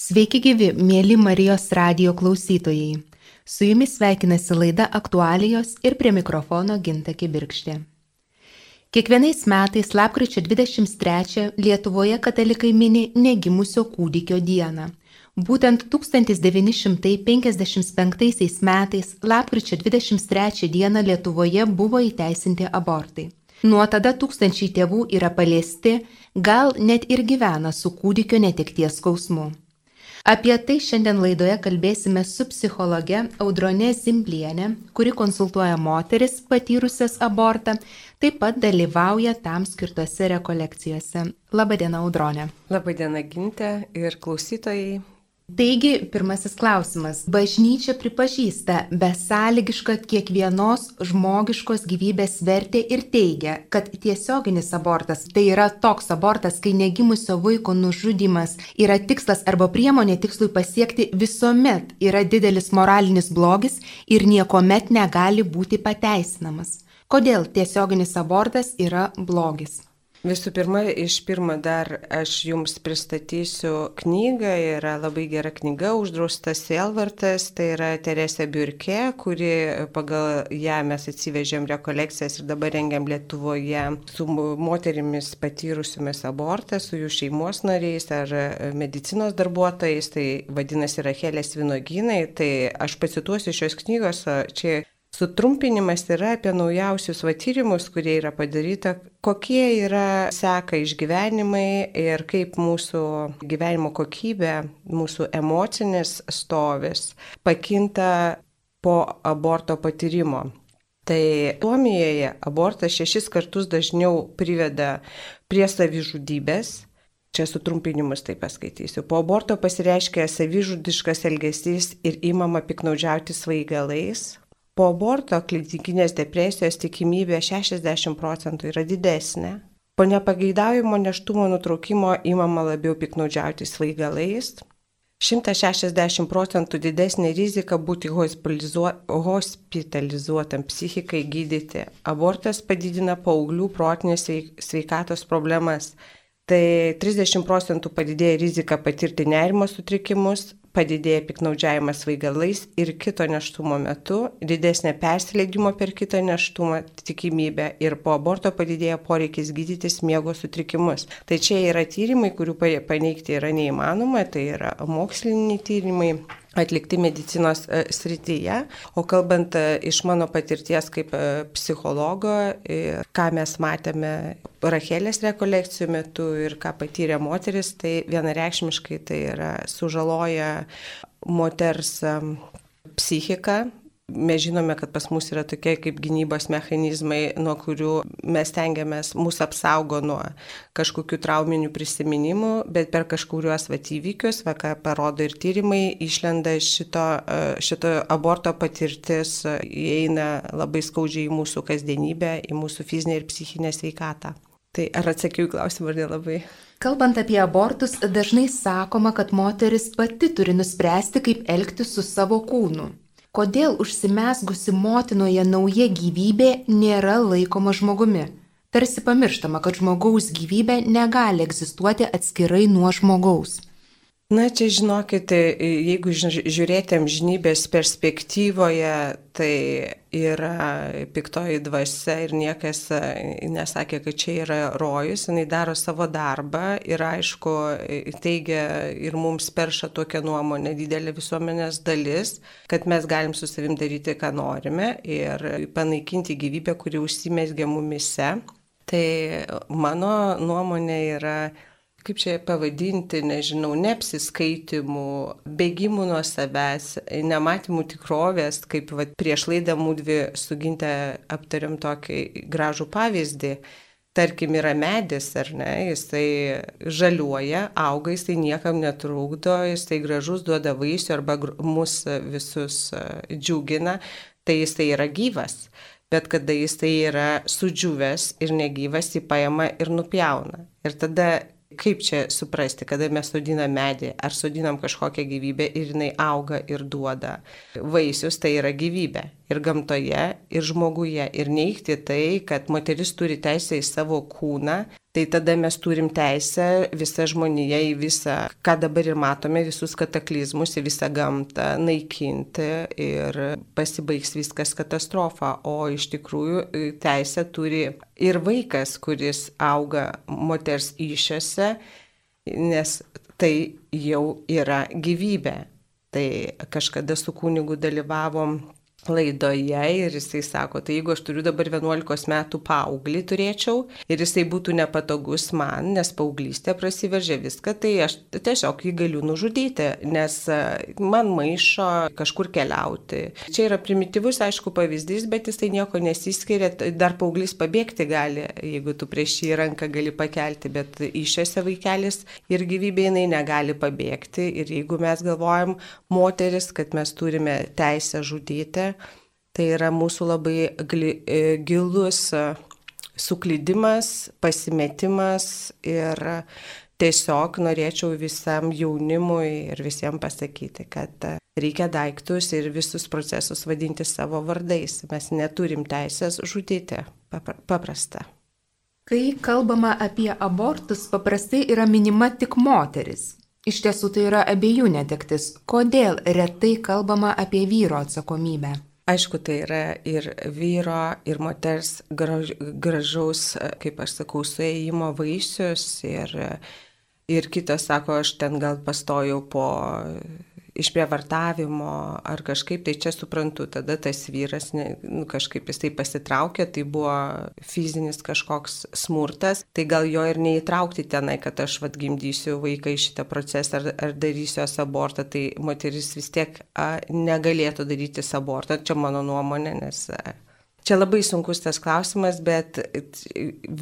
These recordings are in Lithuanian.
Sveiki gyvi, mėly Marijos radio klausytojai. Su jumis sveikinasi laida aktualijos ir prie mikrofono Ginta Kibirkštė. Kiekvienais metais lapkričio 23 Lietuvoje katalikai mini negimusio kūdikio dieną. Būtent 1955 metais lapkričio 23 dieną Lietuvoje buvo įteisinti abortai. Nuo tada tūkstančiai tėvų yra paliesti, gal net ir gyvena su kūdikio netekties skausmu. Apie tai šiandien laidoje kalbėsime su psichologe Audronė Zimblienė, kuri konsultuoja moteris patyrusias abortą, taip pat dalyvauja tam skirtose rekolekcijose. Labadiena, Audronė. Labadiena, Ginte ir klausytojai. Taigi, pirmasis klausimas. Bažnyčia pripažįsta besąlygišką kiekvienos žmogiškos gyvybės vertę ir teigia, kad tiesioginis abortas, tai yra toks abortas, kai negimusio vaiko nužudimas yra tikslas arba priemonė tikslui pasiekti, visuomet yra didelis moralinis blogis ir niekuomet negali būti pateisinamas. Kodėl tiesioginis abortas yra blogis? Visų pirma, iš pirmo dar aš jums pristatysiu knygą, yra labai gera knyga, uždraustas Selvartas, tai yra Teresė Biurke, kuri pagal ją mes atsivežėm rekolekcijas ir dabar rengiam Lietuvoje su moterimis patyrusiamis abortą, su jų šeimos nariais ar medicinos darbuotojais, tai vadinasi Rachelės vinoginai, tai aš pacituosiu šios knygos, čia Sutrumpinimas yra apie naujausius va tyrimus, kurie yra padaryta, kokie yra seka išgyvenimai ir kaip mūsų gyvenimo kokybė, mūsų emocinis stovis pakinta po aborto patyrimo. Tai Suomijoje abortas šešis kartus dažniau priveda prie savižudybės, Čia sutrumpinimus tai paskaitysiu. Po aborto pasireiškia savižudiškas elgesys ir įmama piknaudžiauti svaigalais, Po aborto klinikinės depresijos tikimybė 60 procentų yra didesnė. Po nepageidaujamo neštumo nutraukimo įmama labiau piknaudžiauti svaigalais. 160 procentų didesnė rizika būti hospitalizuotam psichikai gydyti. Abortas padidina paauglių protinės sveikatos problemas. Tai 30 procentų padidėja rizika patirti nerimo sutrikimus, padidėja piknaudžiavimas svaigalais ir kito neštumo metu, didesnė persileidimo per kitą neštumą tikimybė ir po aborto padidėja poreikis gydytis miego sutrikimus. Tai čia yra tyrimai, kurių paneigti yra neįmanoma, tai yra moksliniai tyrimai, atlikti medicinos e, srityje. O kalbant e, iš mano patirties kaip e, psichologo ką mes matėme Rachelės rekolekcijų metu ir ką patyrė moteris, tai vienareikšmiškai tai yra sužaloja moters psichiką, Mes žinome, kad pas mus yra tokie kaip gynybos mechanizmai, nuo kurių mes tengiamės, mūsų apsaugo nuo kažkokių trauminių prisiminimų, bet per kažkuriuos vatyvykius, va, ką parodo ir tyrimai, išlenda šito, e, šito aborto patirtis, įeina labai skaudžiai į mūsų kasdienybę, į mūsų fizinę ir psichinę sveikatą. Tai ar atsakiau į klausimą ar nelabai? Kalbant apie abortus, dažnai sakoma, kad moteris pati turi nuspręsti, kaip elgtis su savo kūnu kodėl užsimesgusi motinoje nauja gyvybė nėra laikoma žmogumi. Tarsi pamirštama, kad žmogaus gyvybė negali egzistuoti atskirai nuo žmogaus. Na, čia žinokite, jeigu žiūrėtėm žinybės perspektyvoje, tai yra piktoji dvasia ir niekas e, nesakė, kad čia yra rojus, jinai daro savo darbą ir aišku, teigia ir mums perša tokią nuomonę didelė visuomenės dalis, kad mes galim su savim daryti, ką norime ir panaikinti gyvybę, kuri užsimesgia mumise. Tai mano nuomonė yra kaip čia pavadinti, nežinau, neapsiskaitimų, bėgimų nuo savęs, nematymų tikrovės, kaip va, prieš laidą mūdvi sugintę aptariam tokį gražų pavyzdį. Tarkim, yra medis, ar ne, jisai žaliuoja, auga, jisai niekam netrukdo, jisai gražus duoda vaisių arba mus visus džiugina, tai jisai yra gyvas. Bet kada jisai yra sudžiūvęs ir negyvas, jį paima ir nupjauna. Ir tada kaip čia suprasti, kada mes sodinam medį, ar sodinam kažkokią gyvybę ir jinai auga ir duoda vaisius, tai yra gyvybė. Ir gamtoje, ir žmoguje. Ir neikti tai, kad moteris turi teisę į savo kūną, Tai tada mes turim teisę visą žmoniją į visą, ką dabar ir matome, visus kataklizmus, į visą gamtą naikinti ir pasibaigs viskas katastrofa. O iš tikrųjų teisę turi ir vaikas, kuris auga moters iššiose, nes tai jau yra gyvybė. Tai kažkada su kunigu dalyvavom laidoje ir jisai sako, tai jeigu aš turiu dabar 11 metų paauglį turėčiau ir jisai būtų nepatogus man, nes paauglystė prasiveržė viską, tai aš tiesiog jį galiu nužudyti, nes e, man maišo kažkur keliauti. Čia yra primityvus, aišku, pavyzdys, bet jisai nieko nesiskiria, dar paauglys pabėgti gali, jeigu tu prieš jį ranką gali pakelti, bet išėse vaikelis ir gyvybė jinai negali pabėgti ir jeigu mes galvojam moteris, kad mes turime teisę žudyti, Tai yra mūsų labai e, gilus e, suklydimas, pasimetimas ir tiesiog norėčiau visam jaunimui ir visiems pasakyti, kad e, reikia daiktus ir visus procesus vadinti savo vardais. Mes neturim teisės žudyti. Paprasta. Kai kalbama apie abortus, paprastai yra minima tik moteris. Iš tiesų tai yra abiejų netektis. Kodėl retai kalbama apie vyro atsakomybę? Aišku, tai yra ir vyro, ir moters graž, gražaus, kaip aš sakau, suėjimo vaisius. Ir, ir kitas sako, aš ten gal pastojau po išprievartavimo ar kažkaip, tai čia suprantu, tada tas vyras ne, nu, kažkaip jisai pasitraukė, tai buvo fizinis kažkoks smurtas, tai gal jo ir neįtraukti tenai, kad aš vad gimdysiu vaiką į šitą procesą ar, ar darysiu abortą, tai moteris vis tiek a, negalėtų daryti abortą, čia mano nuomonė, nes a, Čia labai sunkus tas klausimas, bet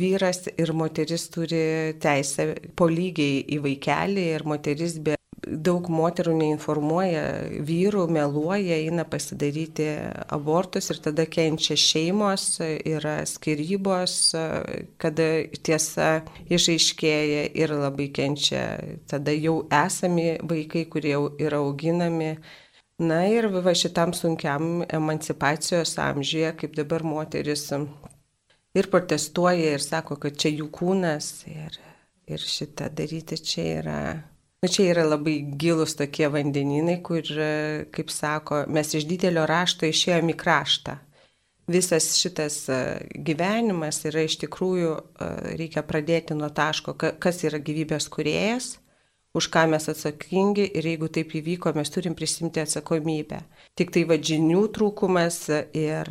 vyras ir moteris turi teisę po lygiai į vaikelį ir moteris be daug moterų neinformuoja vyrų, meluoja, eina pasidaryti abortus ir tada kenčia šeimos, yra skirybos, kada tiesa išaiškėja ir labai kenčia tada jau esami vaikai, kurie jau yra auginami. Na ir va šitam sunkiam emancipacijos amžiuje, kaip dabar moteris ir protestuoja ir sako, kad čia jų kūnas ir, ir šitą daryti čia yra Nu, čia yra labai gilus tokie vandeninai, kur, kaip sako, mes iš didelio rašto išėjome į kraštą. Visas šitas e, gyvenimas yra iš tikrųjų, e, reikia pradėti nuo taško, kas yra gyvybės kuriejas, už ką mes atsakingi ir jeigu taip įvyko, mes turim prisimti atsakomybę. Tik tai vadžinių trūkumas ir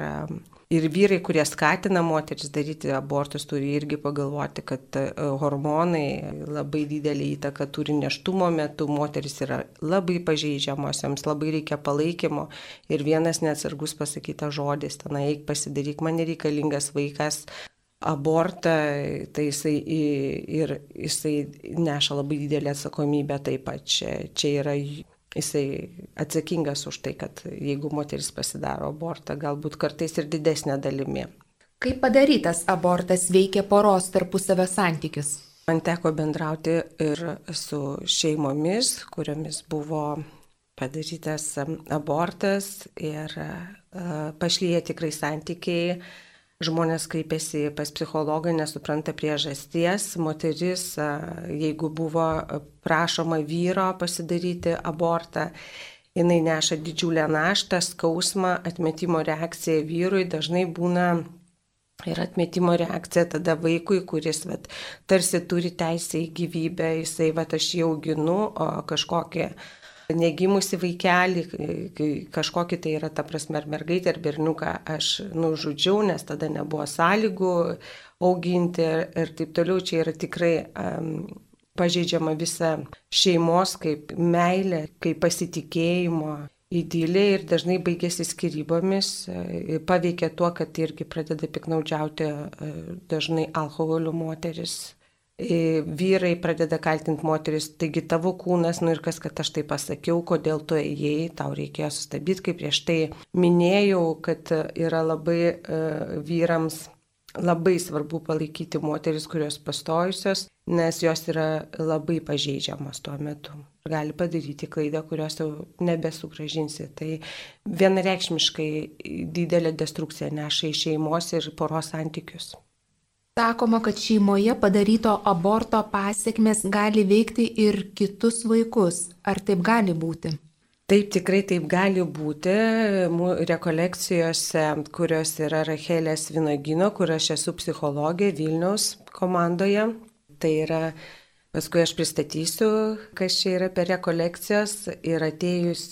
Ir vyrai, kurie skatina moteris daryti abortus, turi irgi pagalvoti, kad e, hormonai labai didelį įtaką turi neštumo metu, moteris yra labai pažeidžiamos, jiems labai reikia palaikymo. Ir vienas neatsargus pasakytas žodis, ten eik pasidaryk, man nereikalingas vaikas, abortą, tai jisai ir jisai neša labai didelę atsakomybę taip pat. Čia, čia yra jisai atsakingas už tai, kad jeigu moteris pasidaro abortą, galbūt kartais ir didesnė dalimi. Kaip padarytas abortas veikia poros tarpusavio santykius? Man teko bendrauti ir su šeimomis, kuriomis buvo padarytas abortas ir pašlyje tikrai santykiai Žmonės kreipiasi pas psichologą, nesupranta priežasties. Moteris, jeigu buvo prašoma vyro pasidaryti abortą, jinai neša didžiulę naštą, skausmą, atmetimo reakcija vyrui dažnai būna ir atmetimo reakcija tada vaikui, kuris vat, tarsi turi teisę į gyvybę, jisai, vat, aš jį auginu, o kažkokie negimusi vaikelį, kažkokį tai yra ta prasme ar mergaitė ar berniuką aš nužudžiau, nes tada nebuvo sąlygų auginti ir, ir taip toliau. Čia yra tikrai um, pažeidžiama visa šeimos kaip meilė, kaip pasitikėjimo įdylė ir dažnai baigėsi skirybomis, e, paveikia tuo, kad irgi pradeda piknaudžiauti e, dažnai alkoholių moteris vyrai pradeda kaltinti moteris, taigi tavo kūnas, nu ir kas, kad aš tai pasakiau, kodėl tu ėjai, tau reikėjo sustabdyti, kaip prieš tai minėjau, kad yra labai uh, vyrams labai svarbu palaikyti moteris, kurios pastojusios, nes jos yra labai pažeidžiamos tuo metu. Gali padaryti klaidą, kurios jau nebesugražinsi. Tai vienareikšmiškai didelė destrukcija neša į šeimos ir poros santykius. Sakoma, kad šeimoje padaryto aborto pasiekmes gali veikti ir kitus vaikus. Ar taip gali būti? Taip, tikrai taip gali būti. Rekolekcijose, kurios yra Rachelės Vinogino, kur aš esu psichologė Vilniaus komandoje, tai yra Paskui aš pristatysiu, kas čia yra per rekolekcijas ir atėjus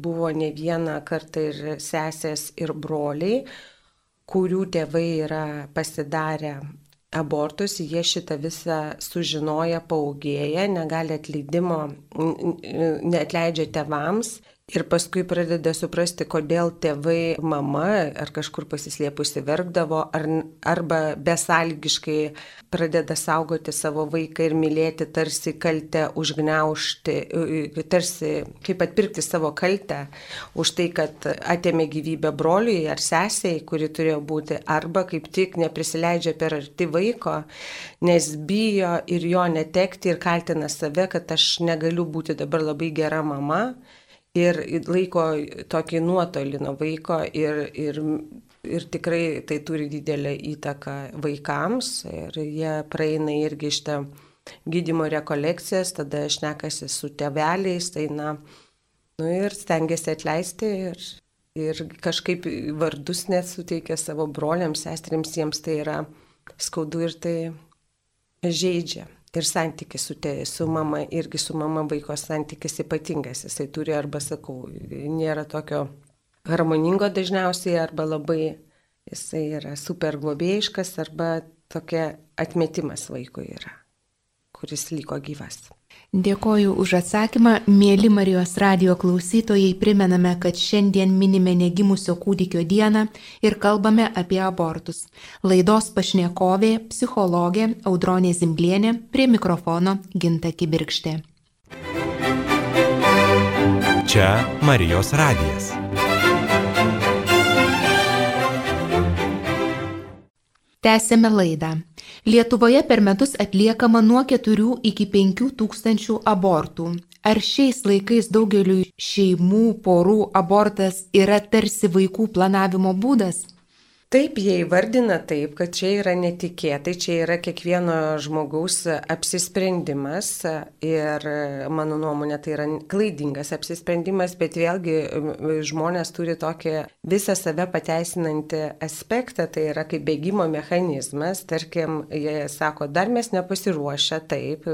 buvo ne vieną kartą ir sesės ir broliai, kurių tėvai yra pasidarę abortus, jie šitą visą sužinoja paugėję, negali atleidimo, neatleidžia tėvams Ir paskui pradeda suprasti, kodėl tėvai, mama ar kažkur pasislėpusi verkdavo, ar, arba besalgiškai pradeda saugoti savo vaiką ir mylėti tarsi kaltę užgneušti, tarsi kaip atpirkti savo kaltę už tai, kad atėmė gyvybę broliui ar sesiai, kuri turėjo būti, arba kaip tik neprisileidžia per arti vaiko, nes bijo ir jo netekti ir kaltina save, kad aš negaliu būti dabar labai gera mama ir laiko tokį nuotolį nuo vaiko ir, ir, ir tikrai tai turi didelę įtaką vaikams ir jie praeina irgi šitą gydimo rekolekcijas, tada aš nekasi su teveliais, tai na, nu ir stengiasi atleisti ir, ir kažkaip vardus net suteikia savo broliams, sestrims, jiems tai yra skaudu ir tai žaidžia ir santykis su, te, su mama, irgi su mama vaiko santykis ypatingas. Jisai turi arba, sakau, nėra tokio harmoningo dažniausiai, arba labai jisai yra super globėjiškas, arba tokia atmetimas vaikui yra, kuris liko gyvas. Dėkoju už atsakymą. Mėly Marijos radio klausytojai, primename, kad šiandien minime negimusio kūdikio dieną ir kalbame apie abortus. Laidos pašnekovė, psichologė Audronė Zimblienė, prie mikrofono Ginta Kibirkštė. Čia Marijos radijas. Tęsėme laidą. Lietuvoje per metus atliekama nuo 4 iki 5 tūkstančių abortų. Ar šiais laikais daugeliu šeimų, porų abortas yra tarsi vaikų planavimo būdas? Taip, jie įvardina taip, kad čia yra netikėtai, čia yra kiekvieno žmogaus apsisprendimas ir mano nuomonė tai yra klaidingas apsisprendimas, bet vėlgi žmonės turi tokį visą save pateisinantį aspektą, tai yra kaip bėgimo mechanizmas, tarkim, jie sako, dar mes nepasiruošę taip,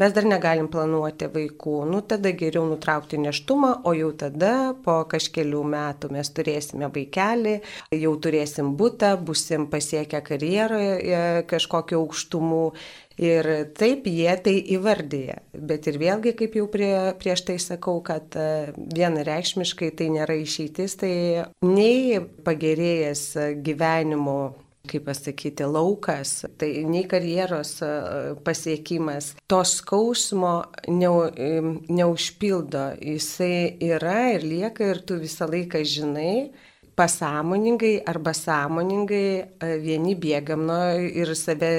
mes dar negalim planuoti vaikų, nu tada geriau nutraukti neštumą, o jau tada po kažkelių metų mes turėsime vaikelį, jau turėsime turėsim būtą, busim pasiekę karjeroje kažkokio aukštumų. Ir taip jie tai įvardyja. Bet ir vėlgi, kaip jau prie, prieš tai sakau, kad e, vienareikšmiškai tai nėra išeitis, tai nei pagerėjęs gyvenimo kaip pasakyti, laukas, tai nei karjeros e, pasiekimas, to skausmo neužpildo. Jisai yra ir lieka ir tu visą laiką žinai, pasąmoningai arba sąmoningai e, vieni bėgam nuo ir save,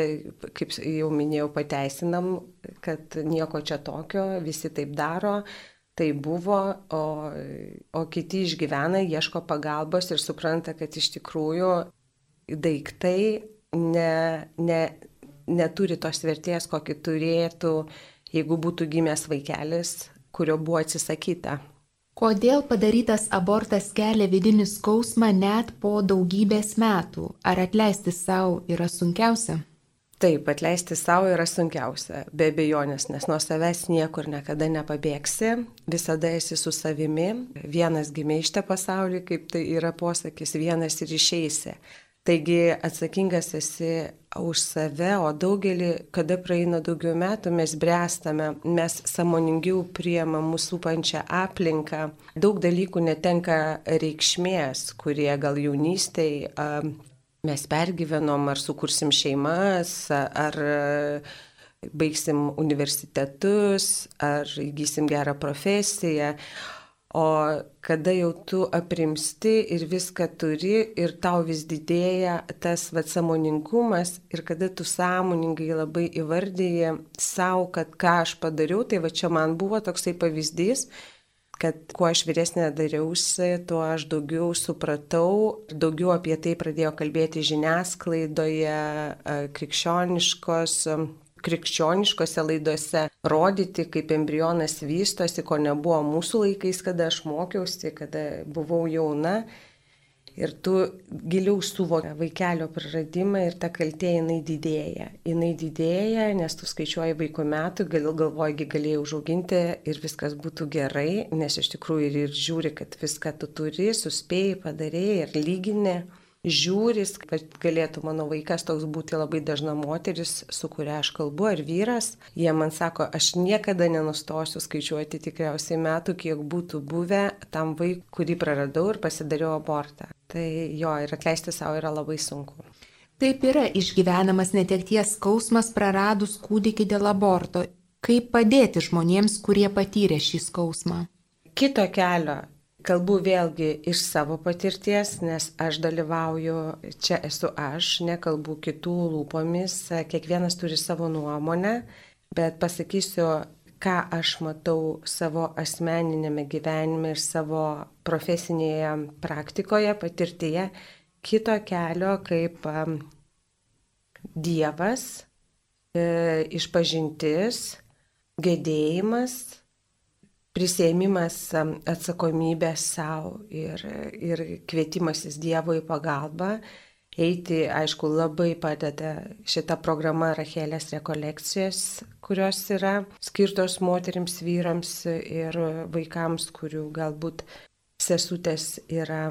kaip jau minėjau, pateisinam, kad nieko čia tokio, visi taip daro, tai buvo, o, o kiti išgyvena, ieško pagalbos ir supranta, kad iš tikrųjų daiktai ne, ne, neturi tos vertės, kokį turėtų, jeigu būtų gimęs vaikelis, kurio buvo atsisakyta. Kodėl padarytas abortas kelia vidinį skausmą net po daugybės metų? Ar atleisti savo yra sunkiausia? Taip, atleisti savo yra sunkiausia, be abejonės, nes nuo savęs niekur niekada nepabėgsi, visada esi su savimi, vienas gimė iš te pasaulį, kaip tai yra posakis, vienas ir išeisi. Taigi atsakingas esi už save, o daugelį, kada praeina daugiau metų, mes bręstame, mes samoningiau priema mūsų pančią aplinką, daug dalykų netenka reikšmės, kurie gal jaunystėje mes pergyvenom, ar sukursim šeimas, ar baigsim universitetus, ar įgysim gerą profesiją. O kada jau tu aprimsti ir viską turi ir tau vis didėja tas vad samoningumas ir kada tu sąmoningai labai įvardyji savo, kad ką aš padariau, tai va čia man buvo toksai pavyzdys, kad kuo aš vyresnė dariausi, tuo aš daugiau supratau, daugiau apie tai pradėjo kalbėti žiniasklaidoje, krikščioniškos krikščioniškose laidose rodyti, kaip embrionas vystosi, ko nebuvo mūsų laikais, kada aš mokiausi, kada buvau jauna. Ir tu giliau suvoki vaikelio praradimą ir ta kaltė jinai didėja. Jinai didėja, nes tu skaičiuoji vaiko metų, gal galvoji, galėjai užauginti ir viskas būtų gerai, nes iš tikrųjų ir, ir žiūri, kad viską tu turi, suspėjai, padarėjai ir lyginė žiūris, kad galėtų mano vaikas toks būti labai dažna moteris, su kuria aš kalbu, ar vyras. Jie man sako, aš niekada nenustosiu skaičiuoti tikriausiai metų, kiek būtų buvę tam vaikui, kurį praradau ir pasidariau abortą. Tai jo, ir atleisti savo yra labai sunku. Taip yra išgyvenamas netekties skausmas praradus kūdikį dėl aborto. Kaip padėti žmonėms, kurie patyrė šį skausmą? Kito kelio Kalbu vėlgi iš savo patirties, nes aš dalyvauju, čia esu aš, nekalbu kitų lūpomis, kiekvienas turi savo nuomonę, bet pasakysiu, ką aš matau savo asmeninėme gyvenime ir savo profesinėje praktikoje, patirtyje, kito kelio kaip Dievas, e, išpažintis, gedėjimas prisėmimas atsakomybės savo ir, ir kvietimasis Dievo į pagalbą. Eiti, aišku, labai padeda šita programa Rachelės rekolekcijos, kurios yra skirtos moteriams, vyrams ir vaikams, kurių galbūt sesutės yra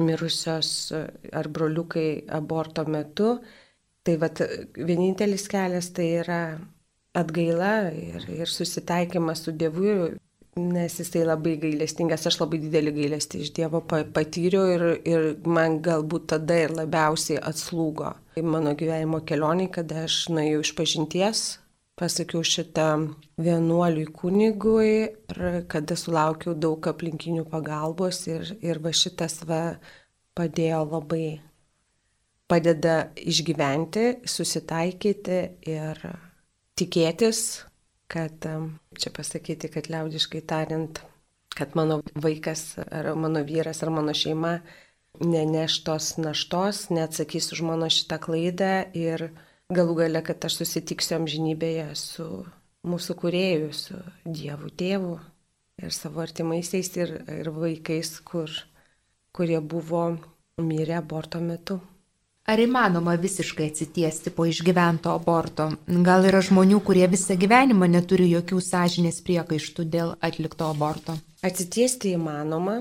mirusios ar broliukai aborto metu. Tai vad vienintelis kelias tai yra atgaila ir, ir susitaikymas su Dievu, nes jisai labai gailestingas, aš labai didelį gailestį iš Dievo patyriau ir, ir man galbūt tada ir labiausiai atslūgo. Mano gyvenimo kelioniai, kada aš nuėjau iš pažinties, pasakiau šitą vienuoliui kunigui ir kada sulaukiau daug aplinkinių pagalbos ir, ir va šitas va padėjo labai, padeda išgyventi, susitaikyti ir tikėtis kad, čia pasakyti, kad liaudiškai tariant, kad mano vaikas ar mano vyras ar mano šeima neneš tos naštos, neatsakys už mano šitą klaidą ir galų gale, kad aš susitiksiu amžinybėje su mūsų kurėjų, su Dievu tėvu ir savo artimaisiais ir, ir vaikais, kur, kurie buvo mirę aborto metu. Ar įmanoma visiškai atsitiesti po išgyvento aborto? Gal yra žmonių, kurie visą gyvenimą neturi jokių sąžinės priekaištų dėl atlikto aborto? Atsitiesti įmanoma,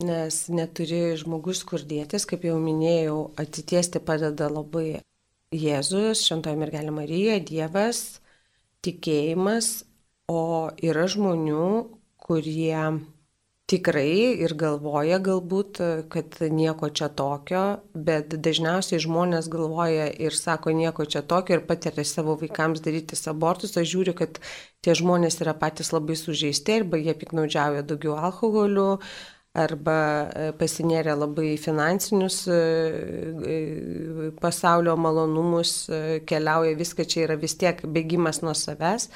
nes neturi žmogus kur dėtis, kaip jau minėjau, atsitiesti padeda labai Jėzus, Šventoji mergelė Marija, Dievas, tikėjimas, o yra žmonių, kurie tikrai ir galvoja galbūt, kad nieko čia tokio, bet dažniausiai žmonės galvoja ir sako nieko čia tokio ir patiria savo vaikams daryti abortus. Aš žiūriu, kad tie žmonės yra patys labai sužeisti arba jie piknaudžiauja daugiau alkoholiu arba e, pasinėrė labai finansinius e, e, pasaulio malonumus, keliauja, viską čia yra vis tiek bėgimas nuo savęs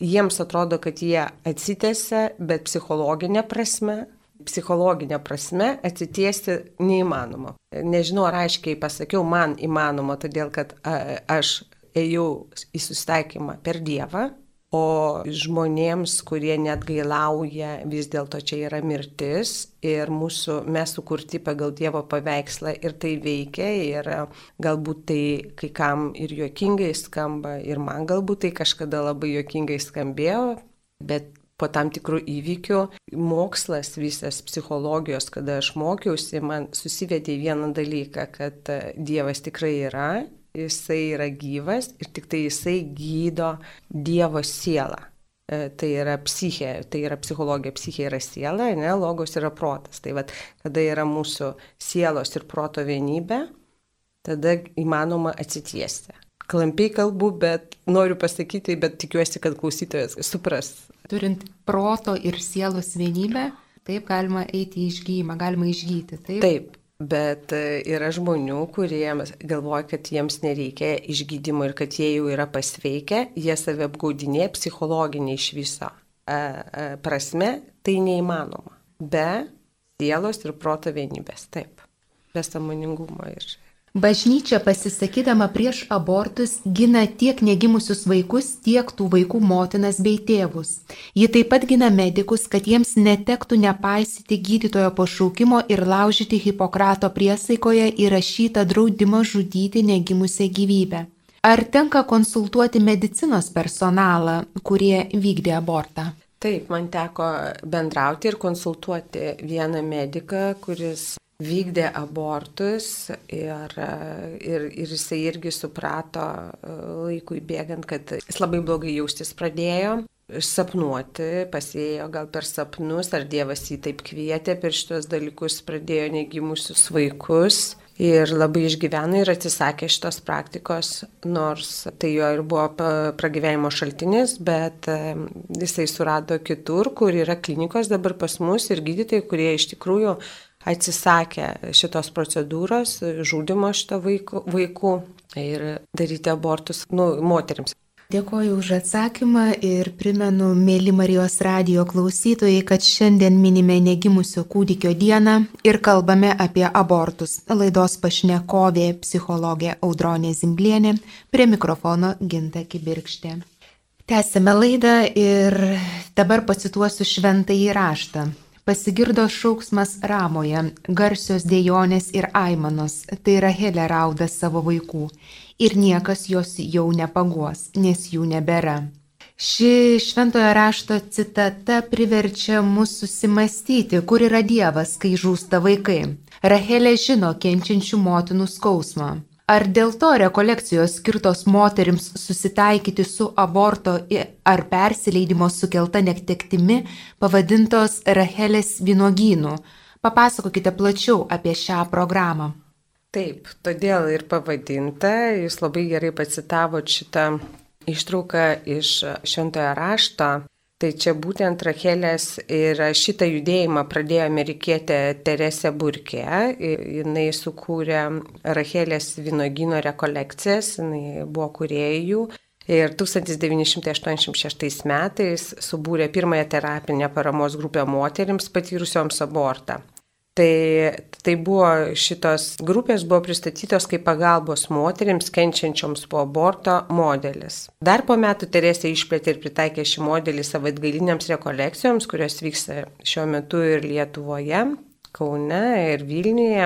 jiems atrodo, kad jie atsitėse, bet psichologinė prasme, psichologinė prasme atsitiesti neįmanoma. Nežinau, ar aiškiai pasakiau, man įmanoma, todėl kad aš ėjau į susitaikymą per Dievą, O žmonėms, kurie net gailauja, vis dėlto čia yra mirtis ir mūsų, mes sukurti pagal Dievo paveikslą ir tai veikia ir galbūt tai kai kam ir juokingai skamba ir man galbūt tai kažkada labai juokingai skambėjo, bet po tam tikrų įvykių mokslas visas psichologijos, kada aš mokiausi, man susivedė į vieną dalyką, kad Dievas tikrai yra jisai yra gyvas ir tik tai jisai gydo Dievo sielą. E, tai yra psichė, tai yra psichologija, psichė yra siela, ne, logos yra protas. Tai vad, kada yra mūsų sielos ir proto vienybė, tada įmanoma atsitiesti. Klampiai kalbu, bet noriu pasakyti, bet tikiuosi, kad klausytojas supras. Turint proto ir sielos vienybę, taip galima eiti į išgyjimą, galima išgyti. Taip. taip. Bet e, yra žmonių, kurie galvoja, kad jiems nereikia išgydymo ir kad jie jau yra pasveikę, jie save apgaudinė psichologinė iš viso. prasme tai neįmanoma. Be sielos ir proto vienybės. Taip. Be samoningumo ir Bažnyčia pasisakydama prieš abortus gina tiek negimusius vaikus, tiek tų vaikų motinas bei tėvus. Ji taip pat gina medikus, kad jiems netektų nepaisyti gydytojo pašaukimo ir laužyti Hipokrato priesaikoje įrašytą draudimą žudyti negimusią gyvybę. Ar tenka konsultuoti medicinos personalą, kurie vykdė abortą? Taip, man teko bendrauti ir konsultuoti vieną mediką, kuris vykdė abortus ir, ir, ir jisai irgi suprato e, laikui bėgant, kad jis labai blogai jaustis pradėjo. Sapnuoti, pasėjo gal per sapnus, ar Dievas jį taip kvietė per šitos dalykus, pradėjo negimusius vaikus ir labai išgyveno ir atsisakė šitos praktikos, nors tai jo ir buvo pragyvenimo šaltinis, bet e, jisai surado kitur, kur yra klinikos dabar pas mus ir gydytojai, kurie iš tikrųjų atsisakė šitos procedūros, žudimo šito vaikų, vaikų ir daryti abortus nu, moteriams. Dėkoju už atsakymą ir primenu, mėly Marijos radio klausytojai, kad šiandien minime negimusio kūdikio dieną ir kalbame apie abortus. Laidos pašnekovė psichologė Audronė Zimblienė, prie mikrofono Ginta Kibirkštė. Tęsime laidą ir dabar pacituosiu šventą įraštą pasigirdo šauksmas ramoje, garsios dėjonės ir aimanos, tai Rahelė rauda savo vaikų, ir niekas jos jau nepaguos, nes jų nebėra. Ši šventojo rašto citata priverčia mus susimastyti, kur yra Dievas, kai žūsta vaikai. Rahelė žino kenčiančių motinų skausmą. Ar dėl to rekolekcijos skirtos moterims susitaikyti su aborto ar persileidimo sukelta netektimi pavadintos Rahelės vynogynu? Papasakokite plačiau apie šią programą. Taip, todėl ir pavadinta, jūs labai gerai pacitavot šitą ištrauką iš šventojo rašto. Tai čia būtent Rachelės ir šitą judėjimą pradėjo amerikietė Teresė Burkė. Jis sukūrė Rachelės vynogino rekolekcijas, jis buvo kuriejų. Ir 1986 metais subūrė pirmąją terapinę paramos grupę moteriams patyrusioms abortą. Tai, tai buvo šitos grupės buvo pristatytos kaip pagalbos moteriams kenčiančioms po aborto modelis. Dar po metų Teresė išplėtė ir pritaikė šį modelį savo atgaliniams rekolekcijoms, kurios vyksta šiuo metu ir Lietuvoje. Kaune ir Vilniuje.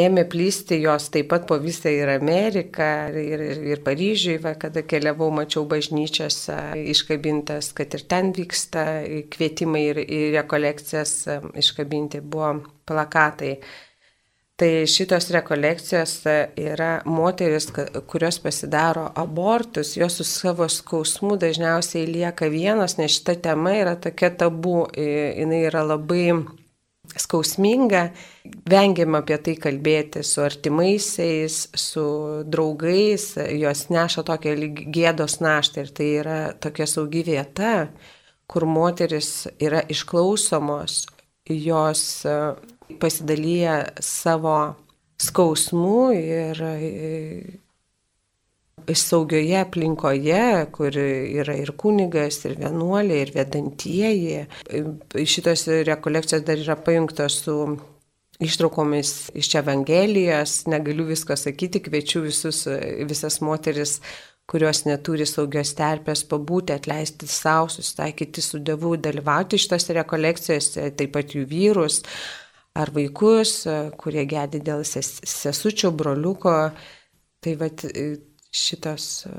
Ėmė plysti jos taip pat po visą ir Ameriką, ir, ir, ir Paryžiui, va, kada keliavau, mačiau bažnyčiose iškabintas, kad ir ten vyksta kvietimai ir, ir rekolekcijas iškabinti buvo plakatai. Tai šitos rekolekcijos yra moteris, kurios pasidaro abortus, jos su savo skausmu dažniausiai lieka vienos, nes šita tema yra tokia tabu, jinai yra labai skausminga, vengiam apie tai kalbėti su artimaisiais, su draugais, jos neša tokią gėdos naštą ir tai yra tokia saugi vieta, kur moteris yra išklausomos, jos e, pasidalyja savo skausmu ir saugioje aplinkoje, kur yra ir kunigas, ir vienuoliai, ir vedantieji. Šitos rekolekcijos dar yra pajungtos su ištraukomis iš Evangelijos, negaliu visko sakyti, kviečiu visus, visas moteris kurios neturi saugios terpės pabūti, atleisti savo, susitaikyti su Dievu, dalyvauti šitose rekolekcijose, taip pat jų vyrus ar vaikus, kurie gedi dėl ses, sesučio, broliuko. Tai vat, šitos e,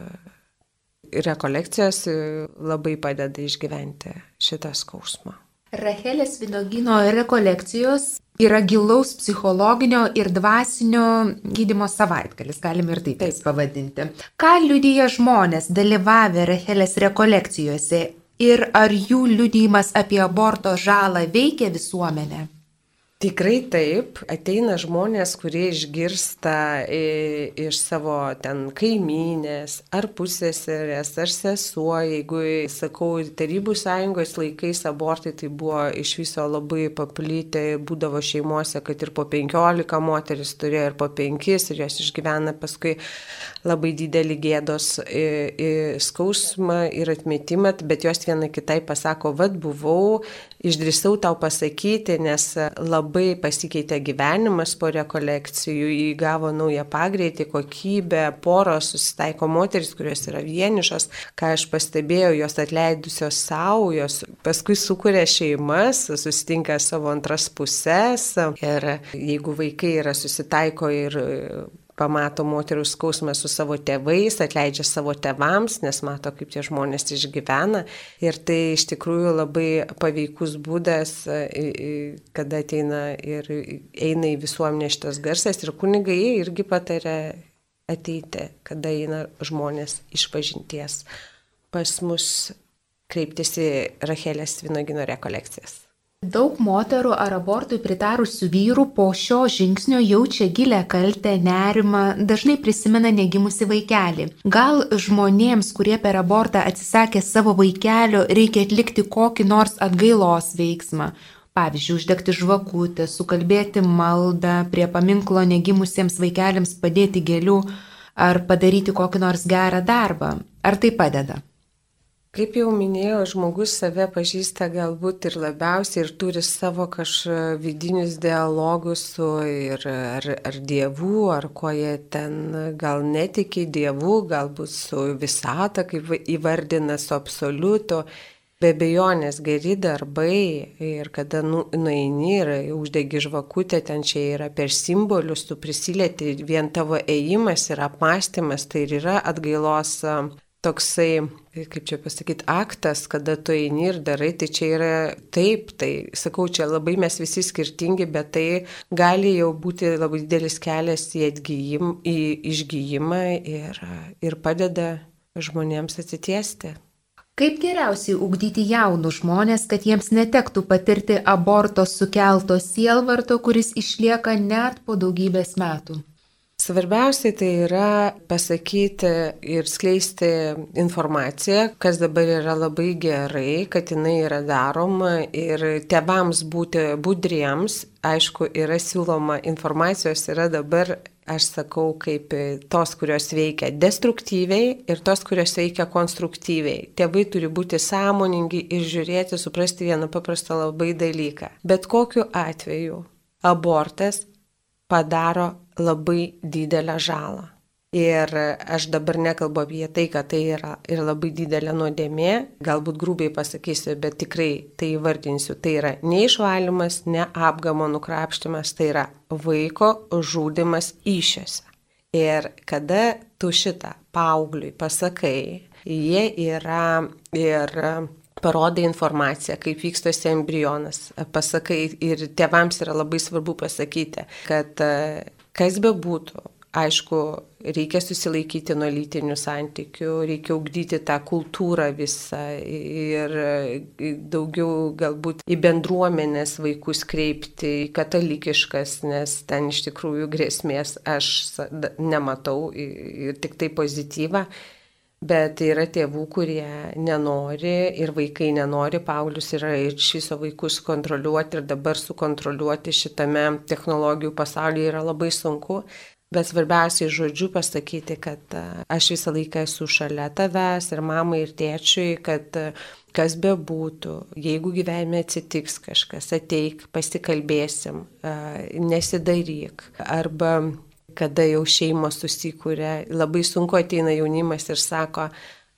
rekolekcijos e, labai padeda išgyventi šitą skausmą. Rachelės vinogino rekolekcijos yra gilaus psichologinio ir dvasinio gydimo savaitgalis, galime ir taip, taip. pavadinti. Ką liudyja žmonės dalyvavę Rachelės rekolekcijose ir ar jų liudyjimas apie aborto žalą veikia visuomenę? Tikrai taip, ateina žmonės, kurie išgirsta iš savo ten kaimynės, ar pusėserės, ar sesuo, jeigu, sakau, Tarybų sąjungos laikais abortai tai buvo iš viso labai paplyti, būdavo šeimuose, kad ir po 15 moteris turėjo ir po 5 ir jos išgyvena paskui labai didelį gėdos skausmą ir atmetimą, bet jos viena kitai pasako, vad buvau, išdrįsau tau pasakyti, nes labai labai pasikeitė gyvenimas po rekolekcijų, įgavo naują pagreitį, kokybę, poros susitaiko moteris, kurios yra vienišos, ką aš pastebėjau, jos atleidusios savo, jos paskui sukuria šeimas, susitinka savo antras pusės ir jeigu vaikai yra susitaiko ir pamato moterų skausmą su savo tėvais, atleidžia savo tėvams, nes mato, kaip tie žmonės išgyvena. Ir tai iš tikrųjų labai paveikus būdas, kada ateina ir eina į visuomenę šitas garsas. Ir kunigai irgi patarė ateiti, kada eina žmonės iš pažinties pas mus kreiptis į Rachelės Vinogino rekolekcijas. Daug moterų ar abortui pritarusių vyrų po šio žingsnio jaučia gilę kaltę, nerimą, dažnai prisimena negimusi vaikelį. Gal žmonėms, kurie per abortą atsisakė savo vaikelio, reikia atlikti kokį nors atgailos veiksmą. Pavyzdžiui, uždegti žvakutę, sukalbėti maldą, prie paminklo negimusiems vaikeliams padėti gėlių ar padaryti kokį nors gerą darbą. Ar tai padeda? Kaip jau minėjau, žmogus save pažįsta galbūt ir labiausiai ir turi savo kažkokius vidinius dialogus su ir, ar, ar dievų, ar ko jie ten gal netiki dievų, galbūt su visata, kaip įvardina, su absoliuto. Be bejonės geri darbai ir kada nu, nueini ir uždegi žvakutę, ten čia yra per simbolius, tu prisilieti, vien tavo ėjimas ir apmąstymas, tai ir yra atgailos toksai, kaip čia pasakyti, aktas, kada tu eini ir darai, tai čia yra taip, tai sakau, čia labai mes visi skirtingi, bet tai gali jau būti labai didelis kelias į, atgyjim, į išgyjimą ir, ir padeda žmonėms atsitiesti. Kaip geriausiai ugdyti jaunus žmonės, kad jiems netektų patirti aborto sukelto sielvarto, kuris išlieka net po daugybės metų? Svarbiausia tai yra pasakyti ir skleisti informaciją, kas dabar yra labai gerai, kad jinai yra daroma ir tevams būti budriems. Aišku, yra siūloma informacijos, yra dabar aš sakau, kaip tos, kurios veikia destruktyviai ir tos, kurios veikia konstruktyviai. Tėvai turi būti sąmoningi ir žiūrėti, suprasti vieną paprastą labai dalyką. Bet kokiu atveju abortas padaro labai didelę žalą. Ir aš dabar nekalbu apie tai, kad tai yra ir labai didelė nuodėmė, galbūt grubiai pasakysiu, bet tikrai tai įvardinsiu. Tai yra neišvalymas, ne apgamo nukrapštimas, tai yra vaiko žudimas iššiose. Ir kada tu šitą paaugliui pasakai, jie yra ir parodai informaciją, kaip vykstosi embrionas, pasakai ir tėvams yra labai svarbu pasakyti, kad kas be būtų, aišku, reikia susilaikyti nuo lytinių santykių, reikia ugdyti tą kultūrą visą ir daugiau galbūt į bendruomenės vaikus kreipti, į katalikiškas, nes ten iš tikrųjų grėsmės aš nematau ir tik tai pozityvą. Bet yra tėvų, kurie nenori ir vaikai nenori, Paulius yra iš viso vaikus kontroliuoti ir dabar sukontroliuoti šitame technologijų pasaulyje yra labai sunku. Bet svarbiausiai žodžiu pasakyti, kad aš visą laiką esu šalia tavęs ir mamai ir tėčiui, kad kas be būtų, jeigu gyvenime atsitiks kažkas, ateik, pasikalbėsim, nesidaryk. Arba kada jau šeimos susikūrė, labai sunku ateina jaunimas ir sako,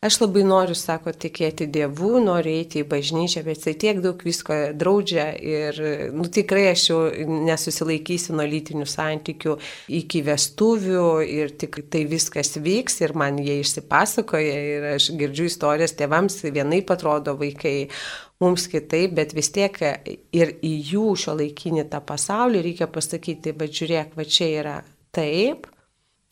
aš labai noriu, sako, tikėti Dievu, noriu eiti į bažnyčią, bet jisai tiek daug visko draudžia ir, nu tikrai aš jau nesusilaikysiu nuo lytinių santykių iki vestuvių ir tik tai viskas vyks ir man jie išsipasakoja ir aš girdžiu istorijas tėvams, vienai atrodo vaikai, mums kitaip, bet vis tiek ir į jų šio laikinį tą pasaulį reikia pasakyti, bet žiūrėk, va čia yra taip,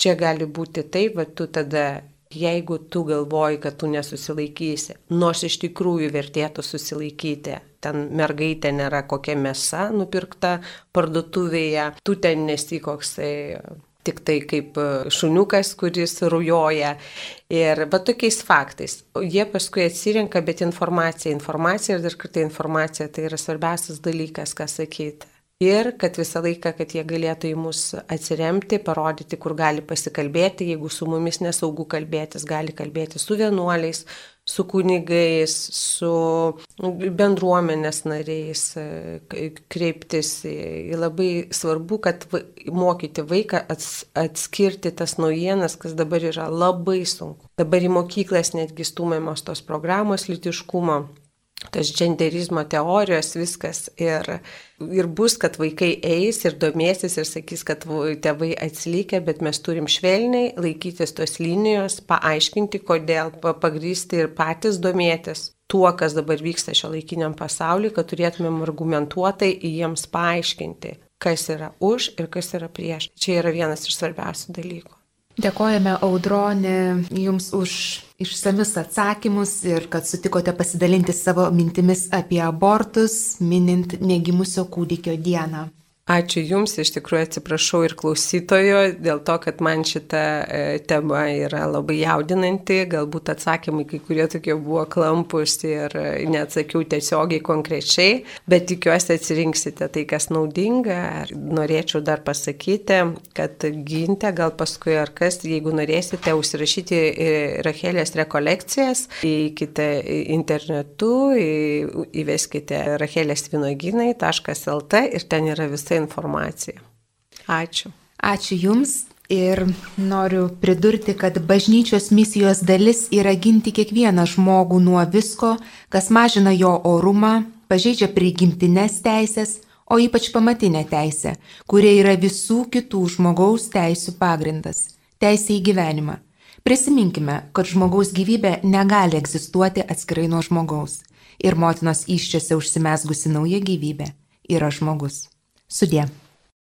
čia gali būti taip, va tu tada Jeigu tu galvoji, kad tu nesusilaikysi, nors iš tikrųjų vertėtų susilaikyti, ten mergaitė nėra kokia mėsa nupirkta parduotuvėje, tu ten nesi koksai tik tai kaip šuniukas, kuris rujoja. Ir va tokiais faktais. Jie paskui atsirenka, bet informacija, informacija ir dar kartą informacija tai yra svarbiausias dalykas, ką sakyti ir kad visą laiką, kad jie galėtų į mus atsiremti, parodyti, kur gali pasikalbėti, jeigu su mumis nesaugu kalbėtis, gali kalbėti su vienuoliais, su kunigais, su bendruomenės nariais, kreiptis. Labai svarbu, kad mokyti vaiką atskirti tas naujienas, kas dabar yra labai sunku. Dabar į mokyklas netgi stumėmos tos programos litiškumo tas genderizmo teorijos, viskas. Ir, ir bus, kad vaikai eis ir domėsis ir sakys, kad tėvai atsilikę, bet mes turim švelniai laikytis tos linijos, paaiškinti, kodėl, pagrysti ir patys domėtis tuo, kas dabar vyksta šio laikiniam pasauliu, kad turėtumėm argumentuotai jiems paaiškinti, kas yra už ir kas yra prieš. Čia yra vienas iš svarbiausių dalykų. Dėkojame audronė Jums už išsamius atsakymus ir kad sutikote pasidalinti savo mintimis apie abortus, minint negimusio kūdikio dieną. Ačiū Jums, iš tikrųjų atsiprašau ir klausytojo dėl to, kad man šita e, tema yra labai jaudinanti, galbūt atsakymai kai kurie tokie buvo klampus ir e, neatsakiau tiesiogiai konkrečiai, bet tikiuosi atsirinksite tai, kas naudinga. Norėčiau dar pasakyti, kad ginte gal paskui ar kas, jeigu norėsite užsirašyti e, Rachelės rekolekcijas, įkite internetu, įveskite rachelėsvinoginai.lt ir ten yra visa visa informacija. Ačiū. Ačiū Jums ir noriu pridurti, kad bažnyčios misijos dalis yra ginti kiekvieną žmogų nuo visko, kas mažina jo orumą, pažeidžia prigimtines teisės, o ypač pamatinę teisę, kurie yra visų kitų žmogaus teisų pagrindas - teisė į gyvenimą. Prisiminkime, kad žmogaus gyvybė negali egzistuoti atskirai nuo žmogaus ir motinos iščiose užsimesgusi nauja gyvybė yra žmogus. 是的。